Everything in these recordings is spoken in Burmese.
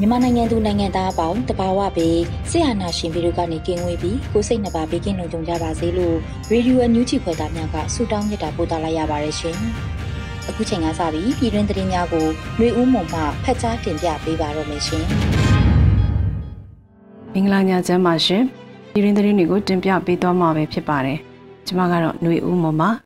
မြန်မာနိုင်ငံသူနိုင်ငံသားအပေါင်းတဘာဝပေးဆရာနာရှင်ပြီးတို့ကနေကင်းဝေးပြီးကိုစိတ်နှပါဘေးကင်းလုံခြုံကြပါစေလို့ရေဒီယိုအန်ယူဂျီဖွယ်သားများကဆုတောင်းမြတ်တာပို့သလာရပါတယ်ရှင်။အခုချိန်ကစပြီးပြည်တွင်းသတင်းများကိုຫນွေဦးမုံမှဖတ်ကြားတင်ပြပေးပါတော့မယ်ရှင်။မင်္ဂလာညချမ်းပါရှင်။ပြည်တွင်းသတင်းတွေကိုတင်ပြပေးသွားမှာပဲဖြစ်ပါတယ်။ကျွန်မကတော့ຫນွေဦးမုံပါ။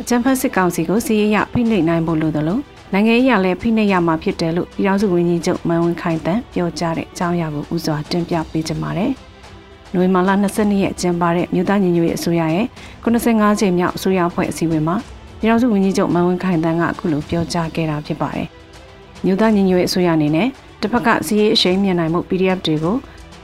အကြံဖက်စစ်ကောင်စီကိုစီးရရဖိနှိပ်နိုင်ဖို့လိုသလို နိုင်ငံရေးအရလည်းဖိနှိပ်ရမှာဖြစ်တယ်လို့ပြည်ထောင်စုဝန်ကြီးချုပ်မန်ဝင်းခိုင်တန်းပြောကြားတဲ့အကြောင်းအရာကိုဥစွာတင်ပြပေးကြပါမယ်။နိုဝင်ဘာလ22ရက်ကျင်းပတဲ့မြို့သားညီညွတ်ရေးအစိုးရရဲ့95ကြိမ်မြောက်အစိုးရအဖွဲ့အစည်းအဝေးမှာပြည်ထောင်စုဝန်ကြီးချုပ်မန်ဝင်းခိုင်တန်းကအခုလိုပြောကြားခဲ့တာဖြစ်ပါတယ်။မြို့သားညီညွတ်ရေးအစိုးရအနေနဲ့တစ်ဖက်ကစီးရေးအရှိန်မြင့်နိုင်မှု PDF တွေကို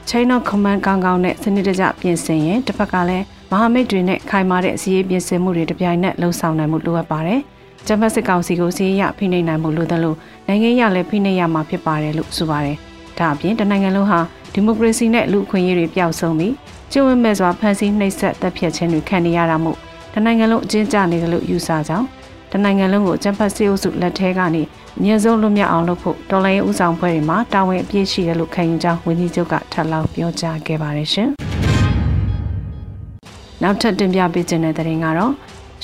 chain of command ကောင်းကောင်းနဲ့စနစ်တကျပြင်ဆင်ရင်တစ်ဖက်ကလည်းမဟာမိတ်တွေနဲ့ခိုင်မာတဲ့စီးရေးပြင်ဆင်မှုတွေတပြိုင်နက်လှုံ့ဆော်နိုင်မှုလိုအပ်ပါတယ်။ ဂျမတ်စစ်ကောင်စီကိုစီးရဖိနှိပ်နိုင်မှုလိုတယ်လို့နိုင်ငံရလည်းဖိနှိပ်ရမှာဖြစ်ပါတယ်လို့ဆိုပါတယ်။ဒါအပြင်တနိုင်ငံလုံးဟာဒီမိုကရေစီနဲ့လူ့အခွင့်အရေးတွေပျောက်ဆုံးပြီးကျင့်ဝတ်မဲ့စွာဖန်ဆီးနှိပ်စက်တပ်ဖြတ်ခြင်းတွေခံနေရတာမို့တနိုင်ငံလုံးအကျဉ်းချနေတယ်လို့ယူဆကြောင်းတနိုင်ငံလုံးကိုဂျမတ်စစ်အုပ်စုလက်ထဲကနေအမြင့်ဆုံးလွတ်မြောက်အောင်လုပ်ဖို့တော်လိုင်းဦးဆောင်ဖွဲ့တွေမှာတာဝန်အပြည့်ရှိတယ်လို့ခံယူကြောင်းဝန်ကြီးချုပ်ကထပ်လောင်းပြောကြားခဲ့ပါတယ်ရှင်။နောက်ထပ်တင်ပြပေးခြင်းတဲ့တဲ့ရင်ကတော့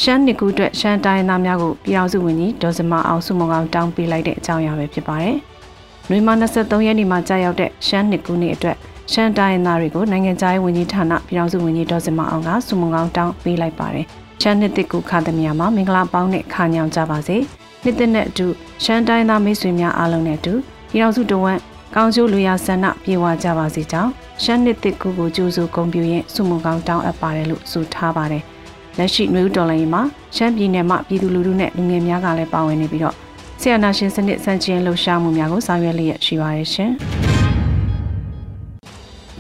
ရှမ်းနှစ်ကူအတွက်ရှမ်းတိုင်းသားများကိုပြည်အောင်စုဝန်ကြီးဒေါ်စမအောင်စုမုံကောင်တောင်းပေးလိုက်တဲ့အကြောင်းအရာပဲဖြစ်ပါတယ်။နှွေမ23ရက်နေ့မှာကြာရောက်တဲ့ရှမ်းနှစ်ကူနေ့အတွက်ရှမ်းတိုင်းသားတွေကိုနိုင်ငံခြားရေးဝန်ကြီးဌာနပြည်အောင်စုဝန်ကြီးဒေါ်စမအောင်ကစုမုံကောင်တောင်းပေးလိုက်ပါတယ်။ရှမ်းနှစ်တစ်ကူခါသမီးမှာမင်္ဂလာပေါင်းနဲ့ခါညောင်ကြပါစေ။နှစ်သက်နဲ့အတူရှမ်းတိုင်းသားမိတ်ဆွေများအားလုံးနဲ့အတူပြည်အောင်စုတဝမ်းကောင်းကျိုးလူရဆန္ဒပြေဝကြပါစေကြောင်းရှမ်းနှစ်တစ်ကူကိုကြိုးစိုးဂုဏ်ပြုရင်းစုမုံကောင်တောင်းအပ်ပါတယ်လို့ဆိုထားပါတယ်။ လက်ရှိနွေဦးတော်လိုင်းမှာရှမ်းပြည်နယ်မှာပြည်သူလူထုနဲ့လူငယ်များကလည်းပါဝင်နေပြီးတော့ဆီယနာရှင်စနစ်စံချင်းလှုပ်ရှားမှုများကိုဆောင်ရွက်လျက်ရှိပါတယ်ရှင်။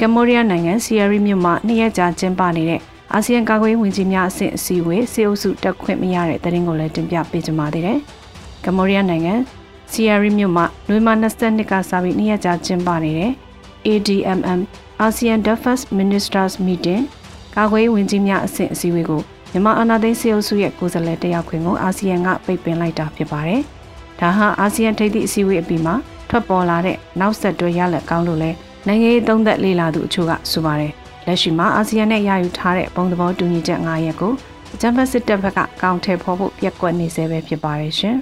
ကမ္ဘောဒီးယားနိုင်ငံဆီယရီမြို့မှာနှစ်ရက်ကြာကျင်းပနေတဲ့အာဆီယံကာကွယ်ရေးဝန်ကြီးများအဆင့်အစည်းအဝေးစေအုပ်စုတက်ခွင့်မရတဲ့တရင်ကိုလည်းတင်ပြပေးကြပါသေးတယ်။ကမ္ဘောဒီးယားနိုင်ငံဆီယရီမြို့မှာနွေမာ22ကစပြီးနှစ်ရက်ကြာကျင်းပနေတဲ့ ADMM ASEAN Defense Ministers Meeting ကာကွယ်ရေးဝန်ကြီးများအဆင့်အစည်းအဝေးကို မြန်မာအာဏာသိမ်းစစ်အုပ်စုရဲ့ကိုယ်စားလှယ်တယောက်ခွင်ကိုအာဆီယံကပိတ်ပင်လိုက်တာဖြစ်ပါတယ်။ဒါဟာအာဆီယံထိပ်သီးအစည်းအဝေးအပြီးမှာထွက်ပေါ်လာတဲ့နောက်ဆက်တွဲရလဒ်ကောင်းလို့လဲနိုင်ငံရေးသုံးသက်လေ့လာသူအချို့ကဆိုပါတယ်။လက်ရှိမှာအာဆီယံနဲ့ရယူထားတဲ့ဘုံသဘောတူညီချက်9ရပ်ကိုအကြံဖက်စစ်တပ်ဘက်ကကောင်းထည့်ဖော်ဖို့ပြက်ကွက်နေစေပဲဖြစ်ပါတယ်ရှင်။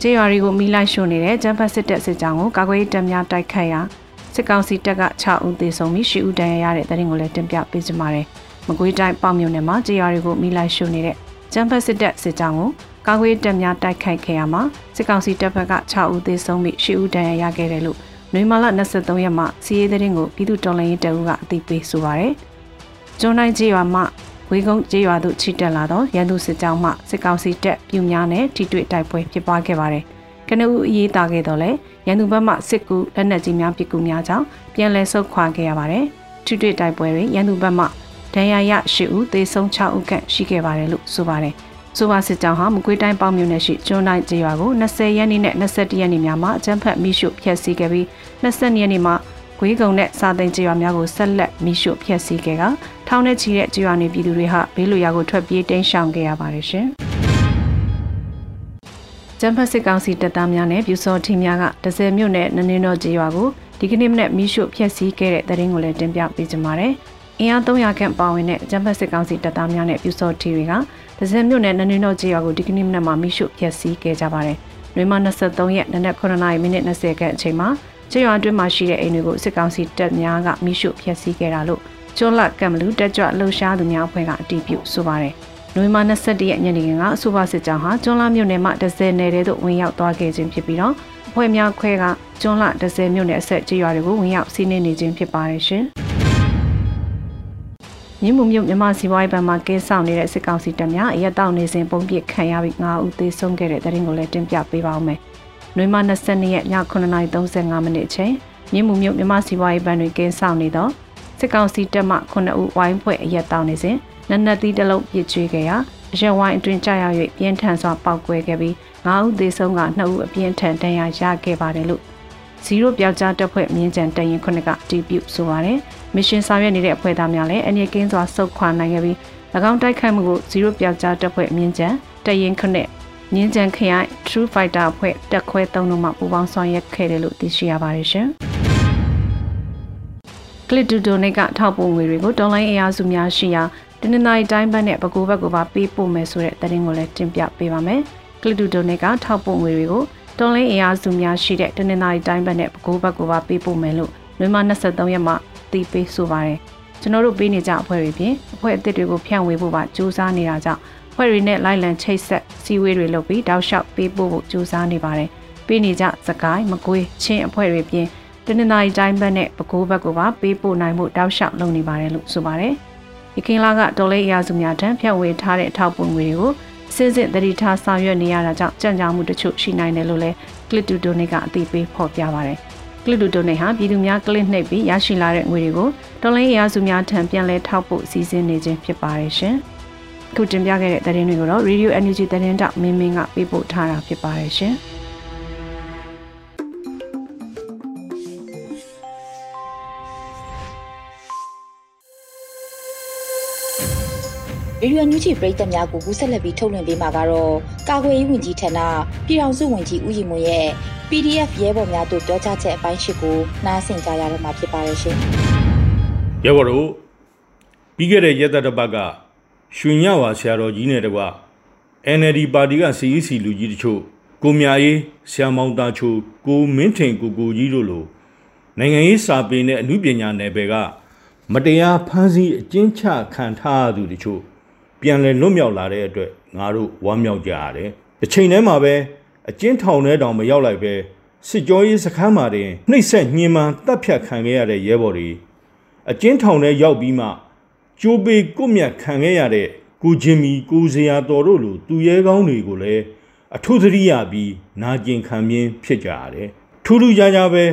ကျေးရွာတွေကိုမိလိုက်ရှို့နေတဲ့ဂျမ်ဖတ်စစ်တပ်စစ်ကြောင်းကိုကာကွယ်ရေးတပ်များတိုက်ခတ်ရာစစ်ကောင်စီတပ်က6ဦးသေဆုံးပြီး10ဦးဒဏ်ရာရတဲ့တဲ့ရင်ကိုလည်းတင်ပြပေးကြပါမယ်။ မကွေးတိုင်းပေါ့မြို့နယ်မှာကြေးရွာတွေကိုမိလိုက်ရှုနေတဲ့ကျန်းဖက်စစ်တပ်စစ်ကြောင်းကိုကာကွယ်တပ်များတိုက်ခိုက်ခဲ့ရမှာစစ်ကောင်စီတပ်ဖက်က6ဦးသေဆုံးပြီး10ဦးဒဏ်ရာရခဲ့တယ်လို့နွေမာလ23ရက်မှာစီးရေးသတင်းကိုပြည်သူတော်လှန်ရေးတပ်ဦးကအသိပေးဆိုပါရယ်ကျွန်းတိုင်းကြေးရွာမှာဝေကုန်းကြေးရွာသို့ချီတက်လာသောရန်သူစစ်ကြောင်းမှစစ်ကောင်စီတပ်ပြူများနဲ့ထိတွေ့တိုက်ပွဲဖြစ်ပွားခဲ့ပါတယ်ကနဦးအရေးတာခဲ့တော့လဲရန်သူဘက်မှစစ်ကူလက်နက်ကြီးများပစ်ကူများကြောင့်ပြန်လည်ဆုတ်ခွာခဲ့ရပါတယ်ထိတွေ့တိုက်ပွဲတွေရန်သူဘက်မှ ဒဏ်ရာရ8ဦးသေဆုံး6ဦးခန့်ရှိခဲ့ပါတယ်လို့ဆိုပါတယ်။ဆိုပါစစ်ကြောင်းဟာမကွေးတိုင်းပေါမြို့နယ်ရှိကျွန်းတိုင်းကျေးရွာကို20ရက်နေ့နဲ့21ရက်နေ့များမှာအကြမ်းဖက်မိရှုဖျက်ဆီးခဲ့ပြီး22ရက်နေ့မှာဂွေးကုံနဲ့စာသိမ်းကျေးရွာများကိုဆက်လက်မိရှုဖျက်ဆီးခဲ့ကထောင်နဲ့ချီတဲ့ကျေးရွာနေပြည်သူတွေဟာဘေးလွရာကိုထွက်ပြေးတိမ်းရှောင်ခဲ့ရပါတယ်ရှင်။ကျန်းဖက်စစ်ကောင်စီတပ်သားများနဲ့ပြူစောထီများကဒဇယ်မြို့နယ်နနင်းတော်ကျေးရွာကိုဒီကနေ့မနေ့မိရှုဖျက်ဆီးခဲ့တဲ့တဲ့ရင်ကိုလည်းတင်ပြပေးကြပါမယ်။ အင်အား300ခန့်ပါဝင်တဲ့ဂျမ်ဘတ်စစ်ကောင်စီတပ်သားများနဲ့ပြူစောတီတွေကဒဇင်မြို့နယ်နနွေတော့ကြေးရွာကိုဒီကနေ့မနက်မှာမိရှုဖျက်ဆီးခဲ့ကြပါတယ်။နွေမ23ရက်နနက်9:00မိနစ်20ခန့်အချိန်မှာကြေးရွာအတွင်းမှာရှိတဲ့အိမ်တွေကိုစစ်ကောင်စီတပ်များကမိရှုဖျက်ဆီးခဲ့တာလို့ကျွန်းလကံမလူတက်ကြွလှုပ်ရှားသူများအဖွဲ့ကအတည်ပြုဆိုပါတယ်။နိုဝင်ဘာ22ရက်ညနေခင်းကအဆိုပါစစ်ကြောင်းဟာကျွန်းလာမြို့နယ်မှဒဇယ်နယ်တဲသို့ဝင်ရောက်သွားခဲ့ခြင်းဖြစ်ပြီးတော့အဖွဲ့များခွဲကကျွန်းလဒဇယ်မြို့နယ်အဆက်ကြေးရွာတွေကိုဝင်ရောက်စီးနင်းနေခြင်းဖြစ်ပါတယ်ရှင်။ မြင်းမှုမြို့မြမစီဝိုင်းဘဏ်မှာကင်းဆောင်နေတဲ့စစ်ကောင်စီတပ်များအရက်တောက်နေစဉ်ပုံပစ်ခံရပြီး9ဦးသေဆုံးခဲ့တဲ့တဲ့ရင်ကိုလည်းတင်ပြပေးပါဦးမယ်။နွေမ22ရက်ည9:35မိနစ်အချိန်မြင်းမှုမြို့မြမစီဝိုင်းဘဏ်တွင်ကင်းဆောင်နေသောစစ်ကောင်စီတပ်မှ9ဦးဝိုင်းဖွဲ့အရက်တောက်နေစဉ်နက်နက်သီးတစ်လုံးပြစ်ချွေခဲ့ရာအရက်ဝိုင်းအတွင်ကြာရောက်၍ပြင်းထန်စွာပောက်ကွဲခဲ့ပြီး9ဦးသေဆုံးက2ဦးအပြင်းထန်ဒဏ်ရာရခဲ့ပါတယ်လို့ ဇီရိုပြောက်ကြားတပ်ဖွဲ့မြင်းကြံတရင်ခုနှစ်ကတီးပြုဆိုပါတယ်။မစ်ရှင်ဆောင်ရွက်နေတဲ့အဖွဲ့သားများလည်းအန်ရကင်းစွာစုခွာနိုင်ခဲ့ပြီး၎င်းတိုက်ခိုက်မှုကိုဇီရိုပြောက်ကြားတပ်ဖွဲ့မြင်းကြံတရင်ခုနှစ်မြင်းကြံခရိုင် True Fighter အဖွဲ့တက်ခွဲ၃လုံးမှပူးပေါင်းဆောင်ရွက်ခဲ့တယ်လို့သိရှိရပါတယ်ရှင်။ကလစ်တူဒိုနိကထောက်ပို့ငွေတွေကိုဒေါ်လာအင်အားစုများရှိရာတနင်္လာရီတိုင်းဘက်နဲ့ပဲခူးဘက်ကိုပါပေးပို့မယ်ဆိုတဲ့သတင်းကိုလည်းတင်ပြပေးပါမယ်။ကလစ်တူဒိုနိကထောက်ပို့ငွေတွေကို တွန်လင်းအင်အားစုများရှိတဲ့တနင်္လာရီတိုင်းဘက်နဲ့ပဲခူးဘက်ကိုပါပေးပို့မယ်လို့လွေမ23ရက်မှတီးပေးဆိုပါတယ်။ကျွန်တော်တို့ပေးနေကြအဖွဲ့တွေပြင်အဖွဲ့အသစ်တွေကိုဖြန့်ဝေဖို့ပါစူးစမ်းနေတာကြောင့်အဖွဲ့တွေနဲ့လိုက်လံချိတ်ဆက်စီဝေးတွေလုပ်ပြီးတောက်လျှောက်ပေးပို့ဖို့စူးစမ်းနေပါတယ်။ပေးနေကြစကိုင်းမကွေးချင်းအဖွဲ့တွေပြင်တနင်္လာရီတိုင်းဘက်နဲ့ပဲခူးဘက်ကိုပါပေးပို့နိုင်ဖို့တောက်လျှောက်လုပ်နေပါတယ်လို့ဆိုပါတယ်။ရခိုင်လာကတော်လေးအရာစုများထံဖြန့်ဝေထားတဲ့အထောက်ပုံငွေတွေကို စစ်စစ်တတိထားဆောင်ရွက်နေရတာကြောင့်ကြံ့ကြာမှုတချို့ရှိနိုင်တယ်လို့လည်းကလစ်တူတိုနေကအသိပေးဖော်ပြပါရတယ်။ကလစ်တူတိုနေဟာပြည်သူများကလစ်နှိပ်ပြီးရရှိလာတဲ့ငွေတွေကိုတော်လိုင်းအရာစုများထံပြန်လည်ထောက်ပို့စီစဉ်နေခြင်းဖြစ်ပါတယ်ရှင်။ခုတင်ပြခဲ့တဲ့သတင်းတွေကိုတော့ Radio Energy သတင်းတောက်မင်းမင်းကပေးပို့ထားတာဖြစ်ပါတယ်ရှင်။ ရေဒီယိုညူချီပရိသတ်များကိုကူးဆက်လက်ပြီးထုတ်လွှင့်ပေးမှာကတော့ကာကွယ်ရေးဝန်ကြီးဌာနပြည်ထောင်စုဝန်ကြီးဦးရီမွန်ရဲ့ PDF ရဲဘော်များတို့ပြောကြားချက်အပိုင်း၈ကိုနားဆင်ကြရတော့မှာဖြစ်ပါတယ်ရှင်။ရဲဘော်တို့ပြီးခဲ့တဲ့ရက်သက်တစ်ပတ်ကရွှေညဝါဆရာတော်ကြီးနဲ့တကွ NLD ပါတီက CEC လူကြီးတချို့ကိုမြရေးဆရာမောင်တာချိုကိုမင်းထင်ကိုကိုကြီးတို့လိုနိုင်ငံရေးစာပေနဲ့အမှုပညာနယ်ပယ်ကမတရားဖမ်းဆီးအကျဉ်းချခံထားသူတချို့ ပြန်လည်လွတ်မြောက်လာတဲ့အတွက်ငါတို့ဝမ်းမြောက်ကြရတယ်။တစ်ချိန်တည်းမှာပဲအကျဉ်းထောင်ထဲတောင်မရောက်လိုက်ပဲစစ်ကြောရေးစခန်းမှာတင်နှိပ်စက်ညှဉ်းပန်းတပ်ဖြတ်ခံခဲ့ရတဲ့ရဲဘော်တွေအကျဉ်းထောင်ထဲရောက်ပြီးမှကြိုးပေကုမြတ်ခံခဲ့ရတဲ့ကိုချင်းမီကိုစရာတော်တို့လိုသူရဲကောင်းတွေကိုလည်းအထူးသတိရပြီးနာကျင်ခံပြင်းဖြစ်ကြရတယ်။ထူးထူးခြားခြားပဲ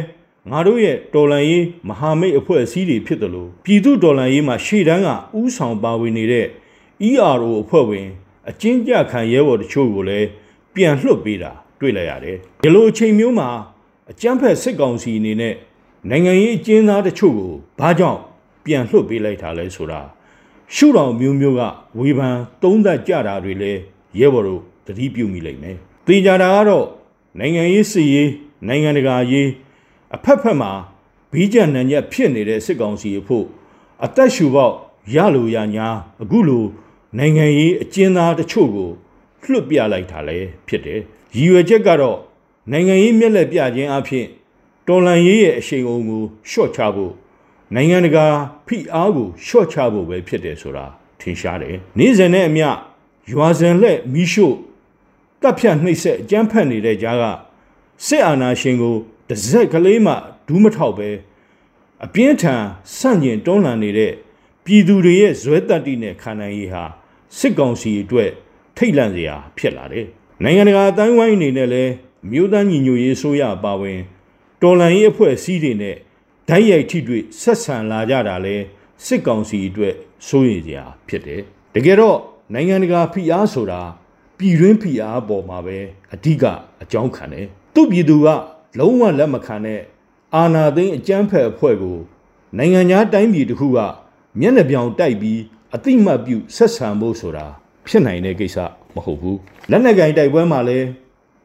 ငါတို့ရဲ့တော်လန်ရေးမဟာမိတ်အဖွဲ့အစည်းတွေဖြစ်တယ်လို့ပြည်သူတော်လန်ရေးမှာရှေ့တန်းကဥဆောင်ပါဝင်နေတဲ့ ERO အဖွဲ့ဝင်အကျဉ်းကျခံရဲဘော်တချို့ကိုလည်းပြန်လွှတ်ပေးတာတွေ့လိုက်ရတယ်ဒီလိုအချိန်မျိုးမှာအကြမ်းဖက်စစ်ကောင်စီအနေနဲ့နိုင်ငံရေးအကျဉ်းသားတချို့ကိုဘာကြောင့်ပြန်လွှတ်ပေးလိုက်တာလဲဆိုတာရှုတော်မျိုးမျိုးကဝေဖန်သုံးသပ်ကြတာတွေလည်းရဲဘော်တို့သတိပြုမိလိမ့်မယ်။သိကြတာကတော့နိုင်ငံရေးစီရေးနိုင်ငံတကာရေးအဖက်ဖက်မှာဘီးကြံနံညက်ဖြစ်နေတဲ့စစ်ကောင်စီအဖို့အသက်ရှူပေါက်ရလိုရညာအခုလို နိုင်ငံရေးအကျဉ်းသားတချို့ကိုလွှတ်ပြလိုက်တာလည်းဖြစ်တယ်။ရည်ရွယ်ချက်ကတော့နိုင်ငံရေးမျက်လက်ပြခြင်းအဖြစ်တော်လန်ရေးရဲ့အရှိန်အုံကိုရှော့ချဖို့နိုင်ငံတကာဖိအားကိုရှော့ချဖို့ပဲဖြစ်တယ်ဆိုတာထင်ရှားတယ်။နေ့စဉ်နဲ့အမျှရွာစဉ်လက်မီးရှို့တပ်ဖြတ်နှိပ်စက်အကြမ်းဖက်နေတဲ့ကြားကစစ်အာဏာရှင်ကိုတစ်စက်ကလေးမှဒူးမထောက်ပဲအပြင်းထန်ဆန့်ကျင်တွန်းလှန်နေတဲ့ပြည်သူတွေရဲ့ဇွဲတက်တိနဲ့ခံနိုင်ရေးဟာ စစ်ကောင်စီအတွက်ထိတ်လန့်စရာဖြစ်လာတယ်။နိုင်ငံတကာအတိုင်းဝိုင်းအနေနဲ့လည်းမြို့သားညီညွတ်ရေးဆိုရပါဝင်တော်လှန်ရေးအဖွဲ့အစည်းတွေနဲ့ဓာတ်ရိုက်ထိတွေ့ဆက်ဆံလာကြတာလဲစစ်ကောင်စီအတွက်စိုးရိမ်စရာဖြစ်တယ်။တကယ်တော့နိုင်ငံတကာဖိအားဆိုတာပြည်တွင်းဖိအားပေါ်မှာပဲအဓိကအကြောင်းခံတယ်။သူ့ပြည်သူကလုံးဝလက်မခံတဲ့အာဏာသိမ်းအကြမ်းဖက်အဖွဲ့ကိုနိုင်ငံသားတိုင်းပြည်တစ်ခုကမျက်နှာပြောင်တိုက်ပြီး အတိမတ်ပြုဆက်ဆံဖို့ဆိုတာဖြစ်နိုင်တဲ့ကိစ္စမဟုတ်ဘူးလက်နက်ကင်တိုက်ပွဲမှာလည်း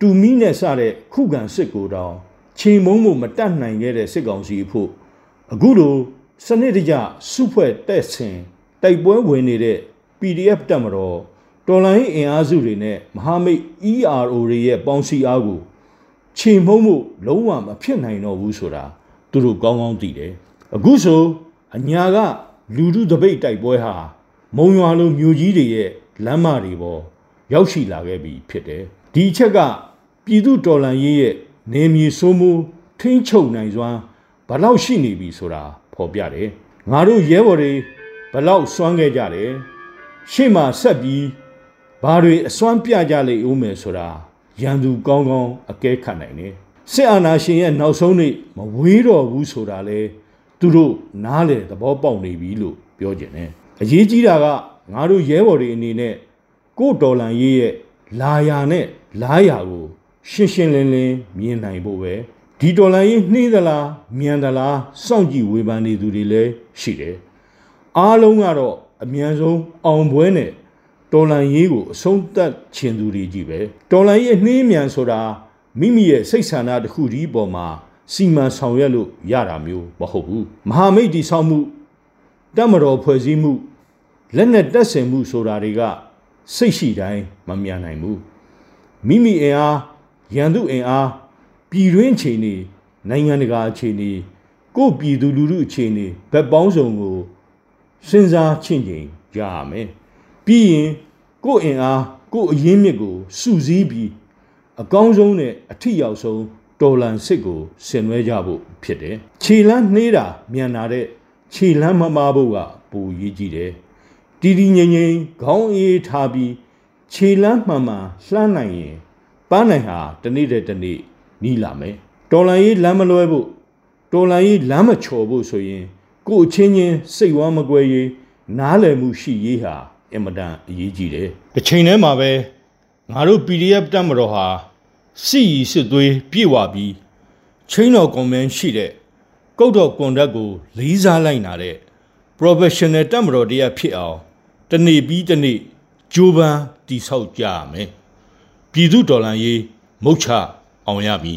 တူမီနဲ့စတဲ့ခုခံစစ်ကိုတောင်ချိန်မုံမှုမတတ်နိုင်ခဲ့တဲ့စစ်ကောင်စီအဖို့အခုလိုစနစ်တကျစုဖွဲ့တက်ဆင်တိုက်ပွဲဝင်နေတဲ့ PDF တက်မတော်တော်လိုင်းအင်အားစုတွေနဲ့မဟာမိတ် ERO တွေရဲ့ပေါင်းစည်းအားကိုခြေမှုံးမှုလုံးဝမဖြစ်နိုင်တော့ဘူးဆိုတာသူတို့ကောင်းကောင်းသိတယ်အခုဆိုအညာကလူထုတပိတ်တိုက်ပွဲဟာ မုံရွာလိုမြို့ကြီးတွေရဲ့လမ်းမတွေပေါ်ရောက်ရှိလာခဲ့ပြီဖြစ်တယ်ဒီအချက်ကပြည်သူတော်လှန်ရေးရဲ့နေမြေစိုးမိုးထိန်းချုပ်နိုင်စွမ်းဘလောက်ရှိနေပြီဆိုတာဖော်ပြတယ်ငါတို့ရဲဘော်တွေဘလောက်စွမ်းခဲ့ကြတယ်ရှေ့မှာဆက်ပြီးဘာတွေအစွမ်းပြကြလိမ့်ဦးမယ်ဆိုတာရန်သူကောင်းကောင်းအကဲခတ်နိုင်တယ်စစ်အာဏာရှင်ရဲ့နောက်ဆုံးနေ့မဝေးတော့ဘူးဆိုတာလေသူတို့နားလေသဘောပေါက်နေပြီလို့ပြောကြတယ် အရေးကြီးတာကငါတို့ရဲဘော်တွေအနေနဲ့ကိုဒေါ်လန်ရေးရဲ့လာယာနဲ့လားယာကို ရှင်းရှင်းလင်းလင်းမြင်နိုင်ဖို့ပဲဒီဒေါ်လန်ရေးနှေးသလားမြန်သလားစောင့်ကြည့်ဝေဖန်နေသူတွေလည်းရှိတယ်အားလုံးကတော့အမြန်ဆုံးအောင်ပွဲနဲ့တော်လန်ရေးကိုအဆုံးသတ်ခြင်းသူတွေကြီးပဲတော်လန်ရေးနှေးမြန်ဆိုတာမိမိရဲ့စိတ်ဆန္ဒတစ်ခုဒီပေါ်မှာစီမံဆောင်ရွက်လို့ရတာမျိုးမဟုတ်ဘူးမဟာမိတ်ဒီဆောင်မှုတက်မတော်ဖွဲ့စည်းမှု လက်နဲ့တက်ဆင်မှုဆိုတာတွေကစိတ်ရှိတိုင်းမမြန်နိုင်ဘူးမိမိအင်အားရန်သူအင်အားပြည်တွင်းအခြေအနေနိုင်ငံတကာအခြေအနေကိုယ်ပြည်သူလူထုအခြေအနေဘက်ပေါင်းစုံကိုစဉ်းစားချင့်ချိန်ကြရမယ်ပြီးရင်ကိုယ်အင်အားကိုယ်အရင်းမြစ်ကိုစုစည်းပြီးအကောင်းဆုံးနဲ့အထိရောက်ဆုံးတော်လန်စစ်ကိုဆင်နွှဲကြဖို့ဖြစ်တယ်ခြေလန်းနှေးတာမြန်လာတဲ့ခြေလန်းမမားဖို့ကပိုရေးကြည့်တယ် တီတီငိမ့်ငိမ့်ခေါင်းအေးထားပြီးခြေလန်းမှန်မှန်လှမ်းနိုင်ရင်ပန်းနိုင်ဟာတနေ့တည်းတနေ့နီးလာမယ်တော်လန်ရေးလမ်းမလွဲဖို့တော်လန်ရေးလမ်းမချော်ဖို့ဆိုရင်ကိုအချင်းချင်းစိတ်ဝမ်းမကွဲရေးနားလည်မှုရှိရေးဟာအင်မတန်အရေးကြီးတယ်တစ်ချိန်တည်းမှာပဲငါတို့ PDF တက်မတော်ဟာစီရီစစ်သွေးပြေဝပြီးချင်းတော်ကွန်မန်ရှိတဲ့ကုတ်တော်ကွန်တက်ကိုလေးစားလိုက်နာတဲ့ professional တက်မတော်တရားဖြစ်အောင် တနေ့ပြီးတနေ့ကြိုးပမ်းတိဆောက်ကြရမယ်ပြည်သူဒေါ်လာရေးမုတ်ချအောင်ရပြီ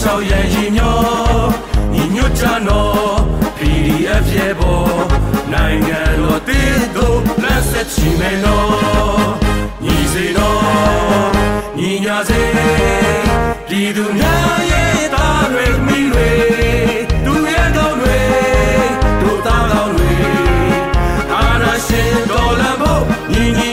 ရှောက်ရဲ့ရင်မျောညီညွတ်ကြနော် PDF ရဲ့ဘောနိုင်ငံတော်တည်တို့လက်ဆက်ချီမယ်နော်ညီစေနော်ညီညာစေပြည်သူများရဲ့သားတွေမိတွေသူရဲ့ကောင်းတွေတို့သားကောင်းတွေအာရရှင်တော်လဖို့ညီညီ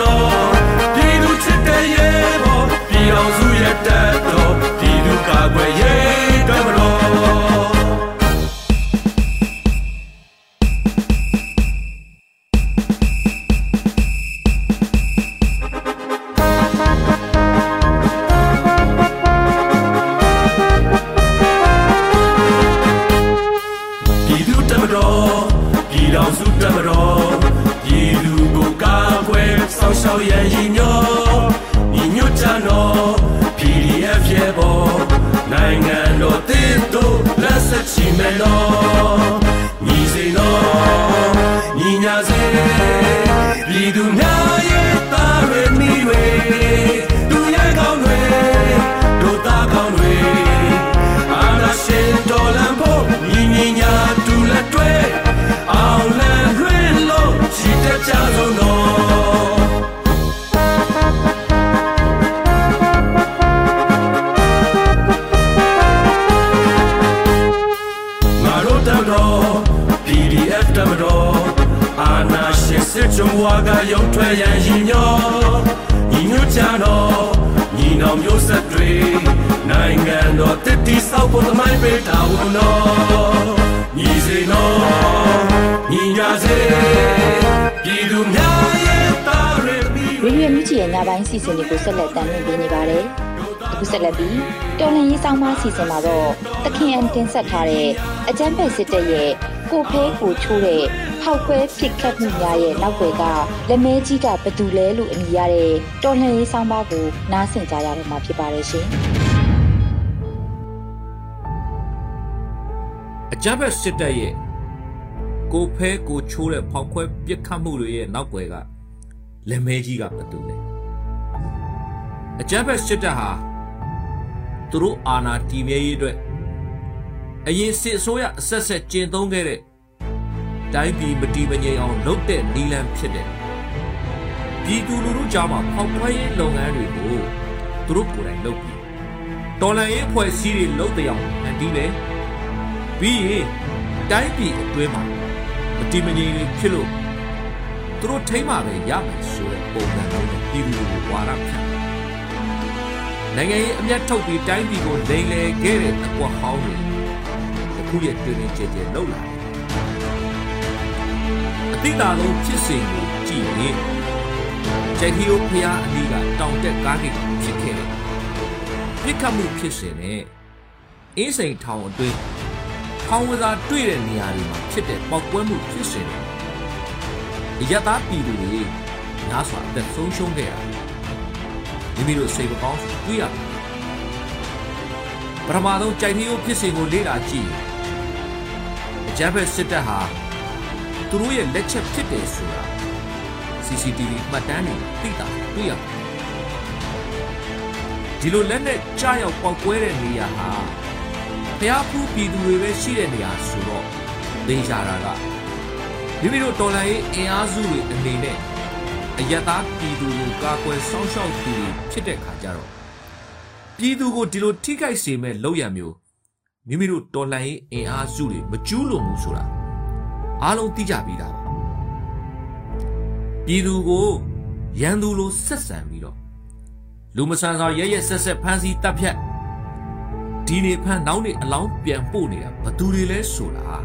တိုက်ခိုင်နော်ပြည်သူချစ်တဲ့ရဲ့ဘောပြည်တော်စုရဲ့တက်တော်ပြ စီစဉ်တွေကိုဆက်လက်တင်ပြနေပါတယ်။အခုဆက်လက်ပြီးတော်လန်ရေးဆောင်မစီစဉ်မှာတော့တခင်အန်တင်ဆက်ထားတဲ့အကျန်းဖက်စစ်တပ်ရဲ့ကိုဖဲကိုချိုးတဲ့ဖောက်ခွဲဖြစ်ခတ်မှုများရဲ့နောက်ွယ်ကလက်မဲကြီးကဘသူလဲလို့အမည်ရတဲ့တော်လန်ရေးဆောင်ပါကိုနားဆင်ကြရတော့မှာဖြစ်ပါတယ်ရှင်။အကြမ်းဖက်စစ်တပ်ရဲ့ကိုဖဲကိုချိုးတဲ့ဖောက်ခွဲပစ်ခတ်မှုတွေရဲ့နောက်ွယ်ကလက်မဲကြီးကဘာတူလဲ အကြမ်းဖက်စစ်တပ်ဟာသူတို့အာဏာတည်မြဲရေးအတွက်အရင်စစ်အစိုးရအဆက်ဆက်ကျင့်သုံးခဲ့တဲ့တိုင်းပြည်မတည်မငြိမ်အောင်လုပ်တဲ့နီလန်ဖြစ်တဲ့ပြည်သူလူထုကြားမှာဖောက်ခွဲရေးလုပ်ငန်းတွေကိုသူတို့ကိုယ်တိုင်လုပ်ပြီးတော်လှန်ရေးအဖွဲ့အစည်းတွေလုပ်တဲ့အောင်အန်တီးတယ်ပြီးရင်တိုင်းပြည်အတွင်းမှာမတိမငြိမ်တွေဖြစ်လို့သူတို့ထိမ့်မှပဲရမယ်ဆိုတဲ့ပုံစံမျိုးနဲ့ပြည်သူတွေကိုဝါရဖြန့် နိုင်ငံရေးအမျက်ထုတ်ပြီးတိုင်းပြည်ကိုလိမ်လည်ခဲ့တဲ့အကွက်ဟောင်းတွေအခုရဲ့တွင်တွင်ကျဲကျဲလှုပ်လာတယ်အတိတ်သာဆုံးဖြစ်စဉ်ကိုကြည့်ရင်ဂျက်ဟီယိုဖျားအနီးကတောင်တက်ကားကိဖြစ်ခဲ့တယ်ပြစ်ခတ်မှုဖြစ်စဉ်နဲ့အင်းစိန်ထောင်အတွင်းထောင်ဝစားတွေ့တဲ့နေရာတွေမှာဖြစ်တဲ့ပောက်ကွဲမှုဖြစ်စဉ်တွေအယက်သားပြည်သူတွေညားစွာအသက်ဆုံးရှုံးခဲ့ရတယ် မိမိတို့စိတ်မကောင်းစွာတွေ့ရတယ်ပထမဆုံးကြိုက်သေးရိုးဖြစ်စဉ်ကိုလေ့လာကြည့်ရင်အကြမ်းဖက်စစ်တပ်ဟာသူတို့ရဲ့လက်ချက်ဖြစ်တယ်ဆိုတာ CCTV မှတ်တမ်းတွေသိတာတွေ့ရတယ်ဒီလိုလက်နဲ့ကြားရောက်ပောက်ကွဲတဲ့နေရာဟာဖျားဖူးပြည်သူတွေပဲရှိတဲ့နေရာဆိုတော့ဒေရှာတာကမိမိတို့တော်လှန်ရေးအင်အားစုတွေအနေနဲ့အယက်သားပြည်သူကိုကာကွယ်စောင့်ရှောက်သူတွေ ဖြစ်တဲ့ခါကျတော့ပြည်သူကိုဒီလိုထိခိုက်စေမဲ့လောက်ရမျိုးမိမိတို့တော်လှန်ရေးအင်အားစုတွေမကျူးလွန်ဘူးဆိုတာအားလုံးသိကြပြီးသားပါပြည်သူကိုရန်သူလိုဆက်ဆံပြီးတော့လူမဆန်ဆောင်ရဲရဲဆက်ဆက်ဖမ်းဆီးတပ်ဖြတ်ဒီနေဖန်နောက်နေအလောင်းပြန်ပို့နေတာဘသူတွေလဲဆိုတာ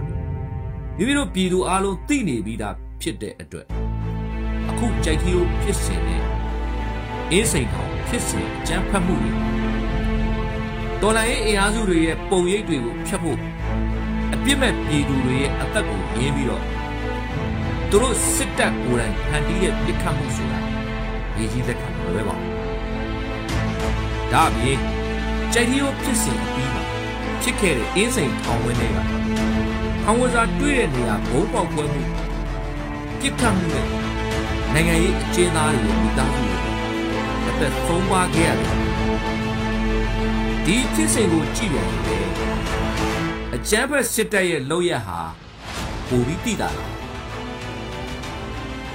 မိမိတို့ပြည်သူအလုံးသိနေပြီးသားဖြစ်တဲ့အတွက်အခုကြိုက်ကြီးကိုဖြစ်စင်တဲ့အေးစိန်ကောင် ဖြစ်စင်အကြမ်းဖက်မှုတွေတော်လိုင်းရေးအင်အားစုတွေရဲ့ပုံရိပ်တွေကိုဖျက်ဖို့အပြစ်မဲ့ပြည်သူတွေရဲ့အသက်ကိုရင်းပြီးတော့သူတို့စစ်တပ်ကိုယ်တိုင်ဖန်တီးတဲ့ပြစ်ခတ်မှုဆိုတာရည်ကြီးလက်ခံမလွဲပါဘူးဒါအပြင်ကြိုက်ရီယိုဖြစ်စဉ်အပြီးမှာဖြစ်ခဲ့တဲ့အင်းစိန်ထောင်ဝင်းတွေကထောင်ဝစားတွေ့တဲ့နေရာဘုံပေါက်ပွဲမှုပြစ်ခတ်မှုနဲ့နိုင်ငံရေးအကျဉ်းသားတွေရဲ့မိသားစုတွေ အသက်ဆုံးပါခဲ့ရတယ်ဒီဖြစ်စဉ်ကိုကြည့်ရတယ်အကြမ်းဖက်စစ်တပ်ရဲ့လောက်ရဟာပိုပြီးတိတာလား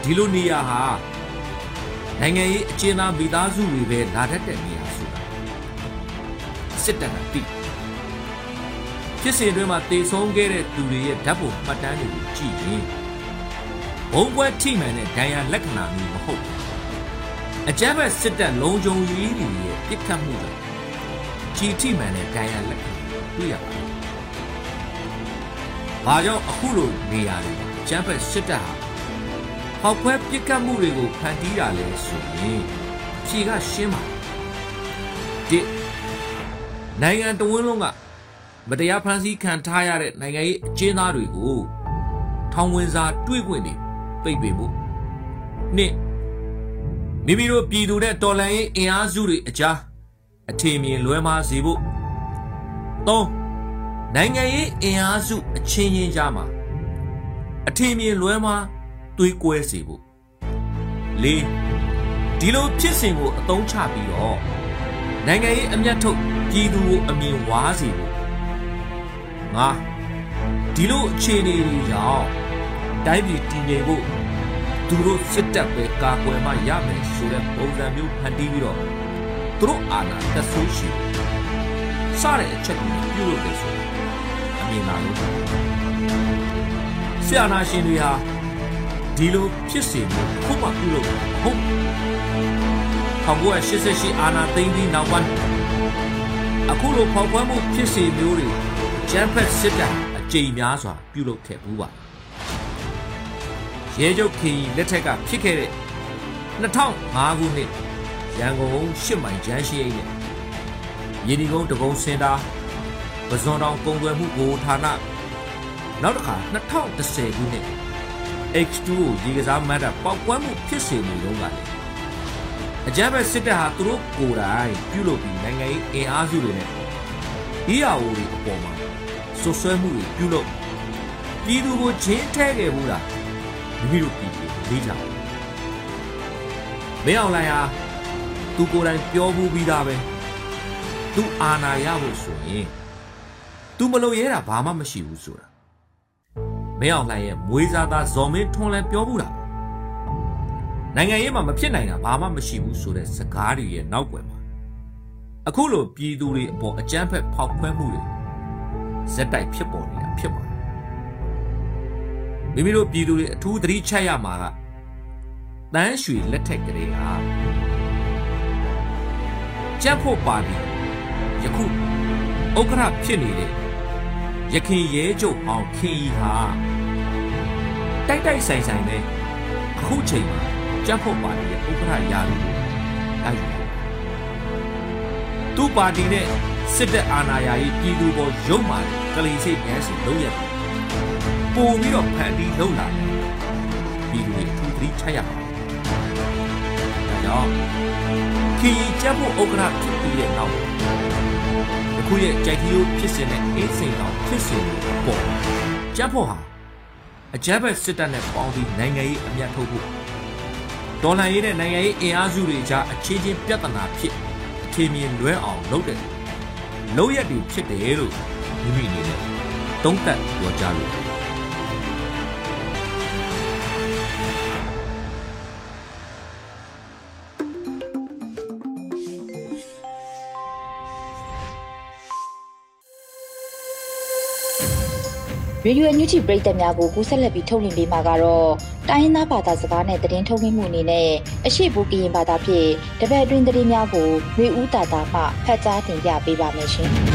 ဒီလိုနေရာဟာနိုင်ငံရေးအကျဉ်းသားမိသားစုတွေပဲလာတတ်တဲ့နေရာဆိုတာစစ်တပ်ကတိဖြစ်စဉ်အတွင်းမှာတေဆုံးခဲ့တဲ့သူတွေရဲ့ဓာတ်ပုံမှတ်တမ်းတွေကိုကြည့်ရင်ဘုံပွဲထိမှန်တဲ့ဒဏ်ရာလက္ခဏာမျိုးမဟုတ်ဘူး အကြမ်းဖက်စစ်တပ်လုံးကြုံရေးတွေရဲ့ပြစ်ခတ်မှုတွေကြည်ထိမှန်တဲ့ဒဏ်ရာလက္ခဏာတွေ့ရပါတယ်။ဘာကြောင့်အခုလိုနေရာတွေမှာအကြမ်းဖက်စစ်တပ်ဟာဟောက်ခွဲပြစ်ခတ်မှုတွေကိုဖန်တီးတာလဲဆိုရင်ဖြေကရှင်းပါတယ်။ဒီနိုင်ငံတော်ဝန်လုံးကမတရားဖန်ဆီးခံထားရတဲ့နိုင်ငံရေးအကျဉ်းသားတွေကိုထောင်ဝင်စာတွေ့ခွင့်တွေပိတ်ပင်ဖို့နှစ် မိမိတို့ပြည်သူတဲ့တော်လှန်ရေးအင်အားစုတွေအကြားအထင်မြင်လွဲမှားစေဖို့သုံးနိုင်ငံရေးအင်အားစုအချင်းချင်းကြားမှာအထင်မြင်လွဲမှားတွေးကွဲစေဖို့လေးဒီလိုဖြစ်စဉ်ကိုအသုံးချပြီးတော့နိုင်ငံရေးအမျက်ထုတ်ပြည်သူကိုအမြင်ဝါးစေဖို့ငါဒီလိုအခြေအနေတွေကြောင့်တိုင်းပြည်တည်ငြိမ်ဖို့ သူတို့စစ်တပ်ပဲကာကွယ်မှရမယ်ဆိုတဲ့ပုံစံမျိုးဖန်တီးပြီးတော့သူတို့အာဏာတက်ဆိုးရှိစတဲ့အချက်ကိုပြုလုပ်တယ်ဆိုအမြင်လာလို့ဆရာနာရှင်တွေဟာဒီလိုဖြစ်စေမှုခုမှပြုလုပ်မှာမဟုတ်1988အာနာသိန်းပြီးနောက်ပိုင်းအခုလိုဖောက်ခွဲမှုဖြစ်စေမျိုးတွေဂျမ်ဖက်စစ်တပ်အကြိမ်များစွာပြုလုပ်ခဲ့ဘူးပါ ရဲချုပ်ခင်လက်ထက်ကဖြစ်ခဲ့တဲ့2005ခုနှစ်ရန်ကုန်ရှစ်မိုင်ကျန်းရှိအိတ်နဲ့ရင်းဒီကုန်းတကုန်းစင်တာပဇွန်တောင်ကုံသွယ်မှုဘိုဌာနနောက်တစ်ခါ2010ခုနှစ် X2 ကိုရေကစားမတ်တာပောက်ကွမ်းမှုဖြစ်စေနေတော့ကလေအကြမ်းဖက်စစ်တပ်ဟာသူတို့ကိုယ်တိုင်ပြုလုပ်ပြီးနိုင်ငံရေးအင်အားစုတွေနဲ့ EAO တွေအပေါ်မှာဆွဆွဲမှုတွေပြုလုပ်ပြည်သူကိုချင်းထဲခဲ့ဘူးလား မိမိတို့ပြည်သူလေးလာမင်းအောင်လိုင်ဟာသူကိုယ်တိုင်ပြောဘူးပြီးသားပဲသူအာနာရဖို့ဆိုရင်သူမလုပ်ရဲတာဘာမှမရှိဘူးဆိုတာမင်းအောင်လှိုင်ရဲ့မွေးစားသားဇော်မင်းထွန်းလည်းပြောဘူးလားနိုင်ငံရေးမှာမဖြစ်နိုင်တာဘာမှမရှိဘူးဆိုတဲ့စကားတွေရဲ့နောက်ွယ်မှာအခုလိုပြည်သူတွေအပေါ်အကြမ်းဖက်ဖောက်ခွဲမှုတွေဇက်တိုက်ဖြစ်ပေါ်နေတာဖြစ်ပါတယ် မိမိတို့ပြည်သူတွေအထူးသတိချရမှာကတန်းရွှေလက်ထက်ကလေးဟာကြက်ဖို့ပါတီယခုဥက္ကဋ္ဌဖြစ်နေတဲ့ရခင်ရဲကျုပ်အောင်ခင်ကြီးဟာတိုက်တိုက်ဆိုင်ဆိုင်နဲ့အခုချိန်မှာကြက်ဖို့ပါတီရဲ့ဥက္ကဋ္ဌရာထူးကိုလိုက်ယူသူ့ပါတီနဲ့စစ်တပ်အာဏာရာကြီးပြည်သူပေါ်ရုပ်မာကလေးစိတ်ငန်းစီလုံးရက် ပို့ပြီးတော့ဖန်တီးလုံးလာတယ်ပြည်သူတွေအထူးသတိချရပါဒါကြောင့်ခင်ကြီးကြက်ဖို့ဥက္ကဋ္ဌဖြစ်ပြီးတဲ့နောက်အခုရဲ့ကြိုက်တီယိုဖြစ်စဉ်နဲ့အင်းစိန်တော်ဖြစ်စဉ်ကိုပေါ်ကြက်ဖို့ဟာအကြမ်းဖက်စစ်တပ်နဲ့ပေါင်းပြီးနိုင်ငံရေးအမျက်ထုတ်ဖို့ဒေါ်လာရေးနဲ့နိုင်ငံရေးအင်အားစုတွေကြားအချင်းချင်းပြဿနာဖြစ်အထင်မြင်လွဲအောင်လုပ်တယ်လုပ်ရက်တွေဖြစ်တယ်လို့မိမိအနေနဲ့သုံးသပ်ပြောကြားလို့ ရေဒီယိုအန်ယူဂျီပရိသတ်များကိုကူးဆက်လက်ပြီးထုတ်လွှင့်ပေးမှာကတော့တိုင်းရင်းသားဘာသာစကားနဲ့သတင်းထုတ်လွှင့်မှုအနေနဲ့အရှိဘူကရင်ဘာသာဖြင့်တပတ်အတွင်းသတင်းများကိုမျိုးဦးတာတာမှဖတ်ကြားတင်ပြပေးပါမယ်ရှင်။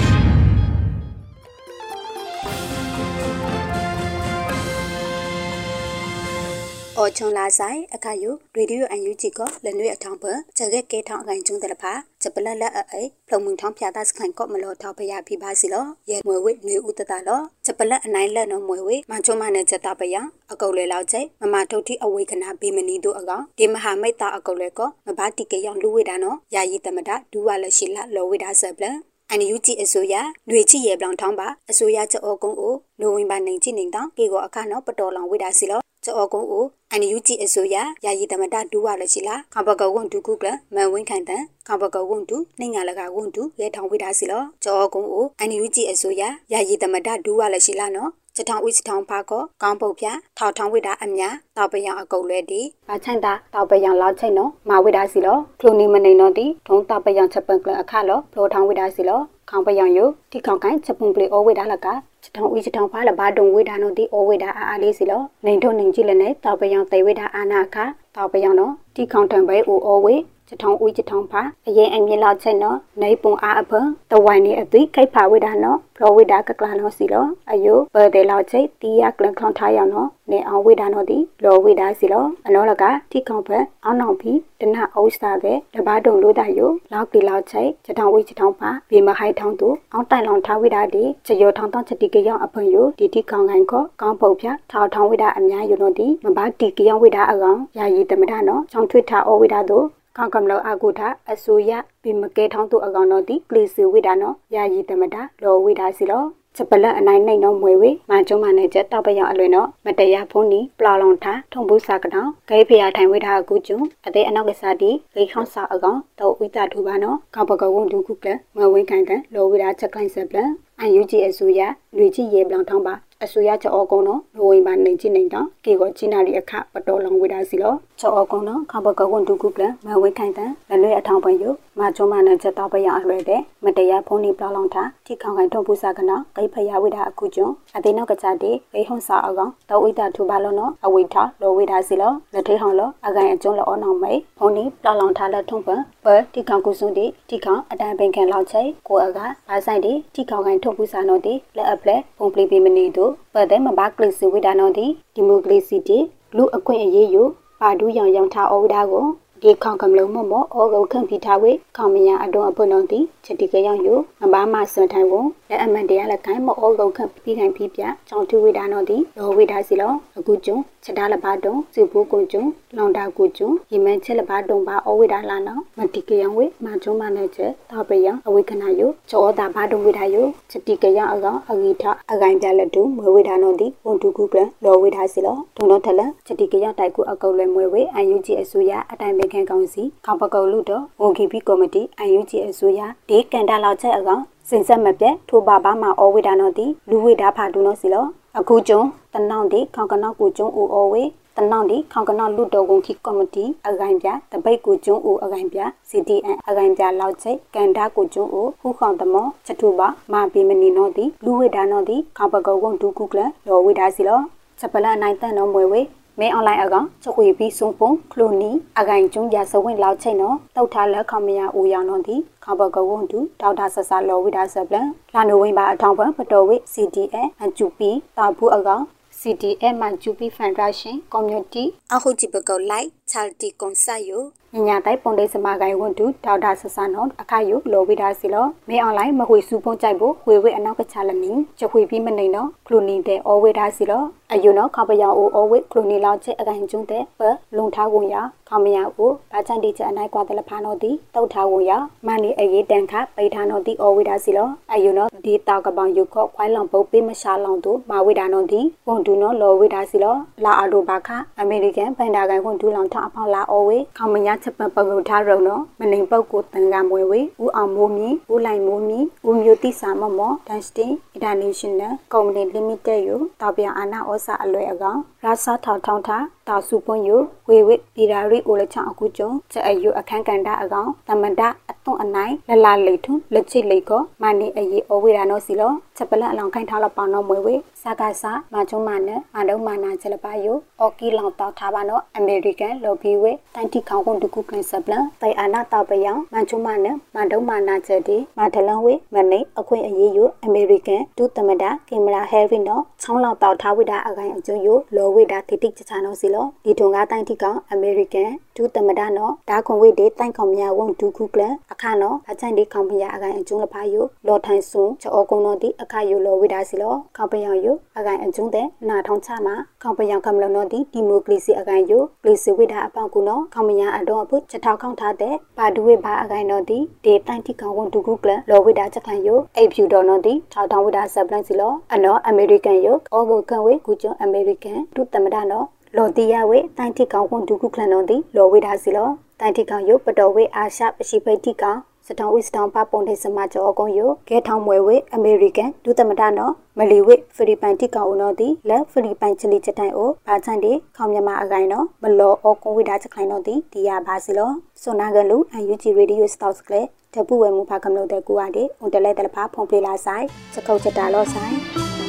အော်ချွန်လာဆိုင်အခါယူရေဒီယိုအန်ယူဂျီကလနွေအထောင်ပဂျက်ကဲကဲထောင်အကိုင်ကျုံတယ်ဖာဂျပလလက်အိဖလုံမှုထောင်ဖြာတာစခိုင်ကော့မလို့ထောက်ဖရပြပါစီလောရဲမွေဝိနွေဦးတတလောဂျပလက်အနိုင်လက်နော်မွေဝိမချုံမနဲ့ချက်တာပယအကုတ်လေလောက်ကျိမမထုတ်တိအဝေခနာဘေမနီတို့အကောင်ဒီမဟာမိတ်တာအကုတ်လေကောမဘာတိကေယောင်လူဝိတာနော်ယာယီတမတာဒူဝါလက်ရှိလာလောဝိတာဆက်ပလန်အန်ယူဂျီအစိုးရຫນွေချီရဲပလောင်ထောင်းပါအစိုးရချက်အောကုန်းကိုနိုဝင်ဘာနိုင်ချိနေတောင်ကေကိုအခါနော်ပတော်လောင်ဝိတာစီလော ကြောကုန်းကိုအန်ယူဂျီအစိုးရယာယီတမတဒူဝါလက်ရှိလာခဘကဝွန်ဒူကုကလမန်ဝင်းခိုင်တန်ခဘကဝွန်ဒူနှင်ငါလကဝွန်ဒူရဲထောင်ဝိတာစီလောကြောကုန်းကိုအန်ယူဂျီအစိုးရယာယီတမတဒူဝါလက်ရှိလာနော်ချထောင်ဝိစထောင်ဖာကောကောင်းပုတ်ပြထောက်ထောင်ဝိတာအမြတောက်ပယံအကုတ်လဲတီဘာချိုင်တာတောက်ပယံလောက်ချိတ်နော်မာဝိတာစီလောခလိုနီမနေနော်တီထုံးတောက်ပယံချက်ပန်ကလအခါလောဖလိုထောင်ဝိတာစီလော ခေါင်ပယံယိုတီခေါင်ကိုင်းချက်ပွန်ပလီအိုဝိတာလကချထောင်ဝိချထောင်ဖာလဘာဒုံဝိတာနော်တီအိုဝိတာအာအာလေးစီလောနေထုံနေကြည့်လည်းနဲ့တောက်ပယံတေဝိတာအာနာခါတောက်ပယံနော်တီခေါင်တံပဲအိုအိုဝိ ချထောင်ဦးချထောင်ဖာအရင်အမြင့်လောက်ချက်နော်နေပုံအားအဖန်တဝိုင်နေအသိခိတ်ဖာဝိဒါနော်ဖလောဝိဒါကကလာနော်စီလောအယိုပဒေလောက်ချိတီယကလန်ခေါန်ထားရနော်နေအောင်ဝိဒါနော်ဒီလောဝိဒါစီလောအနောလကတိခေါင်ဖက်အောင်းနောင်ဖီတနအုပ်စာတဲ့တဘာတုံလို့တာယိုလောက်တီလောက်ချိချထောင်ဝိချထောင်ဖာဘေမဟိုင်ထောင်သူအောင်းတိုင်လောင်ထားဝိဒါဒီချယောထောင်တောင်းချက်တီကယောင်အဖန်ယိုဒီတိခေါင်ခိုင်ခောကောင်းပုတ်ဖြာထောင်ထောင်ဝိဒါအများယိုနော်ဒီမဘာတီကယောင်ဝိဒါအကောင်ယာယီတမဒနော်ချောင်းထွေထားအဝိဒါတို့ ခေါကမလောအကုထအဆူရဘိမကဲထောင်းသူအကောင်တော့ဒီပလီစီဝိဒါနော်ယာယီတမတာလောဝိဒါစီလောချက်ပလက်အနိုင်နိုင်တော့မွေဝေမန်ကျုံးမနဲ့ချက်တောက်ပရောက်အလွင်တော့မတရားဖုန်းနီပလာလောင်ထားထုံဘူးစာကတောင်ဂိဖေယာထိုင်ဝိထားအကူကျုံအသေးအနောက်ကစားတီဂိခေါင်းစာအကောင်တော့ဝိတာထူပါနော်ကောက်ပကဝုံဒုခုကလမဝင်းကန်ကန်လောဝိဒါချက်ကိုင်းဆက်ပလန်အန်ယူဂျီအစိုးရလူကြီးရေပလောင်ထောင်းပါ အစိုးရချောကုန်းတော့လိုဝင်ပါနေချင်းနေတာကေကိုချီနာရီအခပတော်လောင်ဝေတာစီလောချောကုန်းတော့ခဘကဝန်ဒုကုကလမဝဲခိုင်တန်လလွဲအထောင်ပွင့်ယမချုံမနဲ့ချက်တော့ပရအလွဲတဲ့မတရားဖုန်နေပလောင်ထားထိခေါင်ခိုင်ထုံပူစာကနာဂိဖရဝိတာအခုကျွန်းအသေးနောက်ကကြတဲ့ဂိဟွန်စာအကောင်တော့ဝိတာထူပါလို့နော်အဝိထလောဝိတာစီလောလက်ထိဟောင်းလောအကန်အကျွန်းလောအောနောင်မိဖုန်နေပလောင်ထားလက်ထုံပပတိခေါင်ကုစုတိတိခေါင်အတန်ပင်ခံလောက်ချိကိုအကဘာဆိုင်တိတိခေါင်ခိုင်ထုံပူစာနော်တိလက်အပလက်ပုံပလီပီမနီတို့ပတဲ့မဘာကလစ်စီဝိတာနော်တိဒီမိုကရေစီတိလူအခွင့်အရေးယူပါဒူးရောင်ရောင်ထားဩဝိတာကိုဒီခေါကံလုံးမမောဩဂုခန့်ဖိထားဝေခေါမညာအတုံအဖွနုံတိချက်တိကရောင်ယမဘာမဆွန်ထိုင်ဝလက်အမန်တရားလက်ကိုင်းမောဩဂုခန့်ဖိထိုင်ဖိပြကြောင့်ထူဝိဒါနောတိလောဝိဒါစီလောအခုကျွန်းချက်တာလဘာတုံစုဘူးကုကျွန်းလောင်တာကုကျွန်းယမန်ချက်လဘာတုံပါဩဝိဒါလာနောမတိကရောင်ဝေမချုံမနဲ့ချက်တာပယံအဝိခဏယချောတာဘာတုံဝိဒါယချက်တိကရောင်အကောင်အဂိထအဂိုင်ပြလက်တုမွေဝိဒါနောတိဝန်တုကုပလလောဝိဒါစီလောဒုံနောထလချက်တိကရောင်တိုက်ကုအကုတ်လဲမွေဝေအန်ယူဂျီအစိုးရအတိုင်ပင်ခံကောင်စီခေါပကုတ်လူတော့ OKP ကော်မတီ UNG အစိုးရဒီကန်တာလောက်ချက်အကောင်စင်ဆက်မပြတ်ထိုပါပါမှာအောဝိဒါနောတိလူဝိဒါဖာဒူနောစီလော အခုကျုံတနောင်ဒီခေါကနောက်ကိုကျုံအိုအောဝေတနောင်ဒီခေါကနောက်လူတော်ကုန်ခိကော်မတီအဂိုင်ပြတပိတ်ကိုကျုံအိုအဂိုင်ပြ CDN အဂိုင်ပြလောက်ချိတ်ကန်တာကိုကျုံအိုခုခေါတမောချထူပါမာပီမနီနောတိလူဝိဒါနောတိခေါပကုတ်ကုန်ဒူကုကလလောဝိဒါစီလောချက်ပလနိုင်တန်နောမွေဝေ မဲအွန်လိုင်းအကောင်ချက်ခွေပြီးစုံပုံခလိုနီအကင်ကျုံရစဝင့်လောက်ချိန်နော်တောက်ထားလက်ခမရဦးရောင်တော့ဒီခေါဘကဝွန်တူဒေါက်တာဆဆလောဝိဒါဆပလန်လာနိုဝင်ဘာအထောင်ပံပတော်ဝိ CDA အကျူပီတာဘူးအကောင် CDA မန်ကျူပီဖန်ဒရေးရှင်း community အခုကြည့်ပကောလိုက်ချာတီကွန်ဆာယို ညညာတိုက်ပုံဒိစမကိုင်ဝန်တူဒေါက်တာဆဆာနောအခါယုလောဝိဒါစီလောမေအွန်လိုင်းမဟွေစုပုံကြိုက်ဖို့ဝေဝေအနောက်ကချလမီချက်ခွေပြီးမနေနော်ကလိုနီတဲ့အော်ဝိဒါစီလောအယူနော်ခပယောင်အိုအော်ဝိကလိုနီလောက်ချက်အကင်ကျုံတဲ့ပလုံထားကုန်ရခမယာကိုဘာချန်တီချက်အနိုင်ကွာတလဖာနောတိတောက်ထားကုန်ရမနီအရေးတန်ခပိထာနောတိအော်ဝိဒါစီလောအယူနော်ဒီတောက်ကပောင်ယုခော့ခွိုင်းလောင်ပုတ်ပေးမရှာလောင်တို့မာဝိဒါနောတိဝန်တူနော်လော်ဝိဒါစီလောလာအာဒိုဘာခအမေရိကန်ဘန်ဒါကန်ဝန်တူလောင်ထအဖောက်လာအော်ဝေခမယာချက်ပပုတ်ထားရုံနော်မနေပုတ်ကိုတန်ကမွေဝေဦးအောင်မိုးမြင့်ဦးလိုက်မိုးမြင့်ဦးမျိုးတိစာမမောဒန်စတင်အင်တာနေရှင်နယ်ကုမ္ပဏီလီမိတက်ယူတောက်ပြန်အာနာဩစာအလွယ်အကောင်ရာစာထောင်ထောင်ထား တာစုပွန်ယူဝေဝိပီရာရီအိုလချောင်းအခုကျုံချက်အယူအခန်းကန်တာအကောင်တမဒအသွန်အနိုင်လလာလိထုလက်ချိလိကောမနီအယေအဝေရာနောစီလောချက်ပလက်အလောင်ခိုင်းထားလပောင်းနောမွေဝေစကားစာမချုံမနဲ့မတုံမနာချက်လပါယိုအော်ကီလောင်တောက်ထားပါနောအမေရိကန်လော်ဘီဝေတန်တီခေါင်ကွန်တကူကလင်ဆပ်လန်တိုင်အာနာတောက်ပယောင်မချုံမနဲ့မတုံမနာချက်ဒီမထလန်ဝေမနိအခွင့်အရေးယိုအမေရိကန်ဒုသမဒကင်မရာဟဲရီနောချောင်းလောင်တောက်ထားဝိတာအကိုင်အကျိုးယိုလော်ဝိတာတိတိချချနောစီလောဒီထုံကားတိုင်တီကောင်အမေရိကန်ဒုသမဒနောဒါခွန်ဝိတေတိုင်ကောင်မြဝုံဒုခုကလအခါနောအချိုင်ဒီကောင်ဖယာအကိုင်အကျုံးလဖာယိုလော်ထိုင်ဆွန်ချောကုံနောတိအခါယိုလော်ဝိတာစီလောကောင်ပယောင်ယိုအကိုင်အကျုံးတဲ့နာထောင်ချမှာကောင်ပယောင်ကမ္လနောတိဒီမိုကရေစီအကိုင်ယိုပလီစီဝိတာအပေါင်ကုနောကောင်မယာအတော့အဖို့ချက်ထောက်ခေါထားတဲ့ပါဒူဝိဘာအကိုင်နောတိဒေတိုင်တီကောင်ဝုံဒုခုကလလော်ဝိတာချက်ခံယိုအိဖြူတော်နောတိထောက်ထောင်ဝိတာဆပ်ပလန်စီလောအနော်အမေရိကန်ယိုအောဂိုကန်ဝေကူကျွန်းအမေရိကန်ဒုသမဒနော လော်တီယာဝေတိုင်တီကောင်ဝန်ဒုခုခလန်တော်သည်လော်ဝေဒါစီလောတိုင်တီကောင်ယုပတော်ဝေအာရှပရှိဖိတ်တီကောင်စတောင်ဝစ်စတောင်ပပုံတဲ့စမကျော်ကုံယဂဲထောင်မွေဝေအမေရိကန်ဒုသမဒနော်မလီဝေဖိလစ်ပိုင်တီကောင်နော်ဒီလက်ဖိလစ်ပိုင်ချလီချက်တိုင်အိုဘာချန်ဒီခေါမြမအကိုင်နော်မလောအောကွန်ဝိဒါချက်ခိုင်နော်ဒီဒီယာဘာစီလောဆွန်နာဂလူအန်ယူဂျီရေဒီယိုစတောက်စကလေတပူဝဲမူဖာကမလို့တဲ့ကူအားဒီအွန်တလဲတလဖာဖုန်ဖေးလာဆိုင်ချက်ခုတ်ချက်တာလောဆိုင်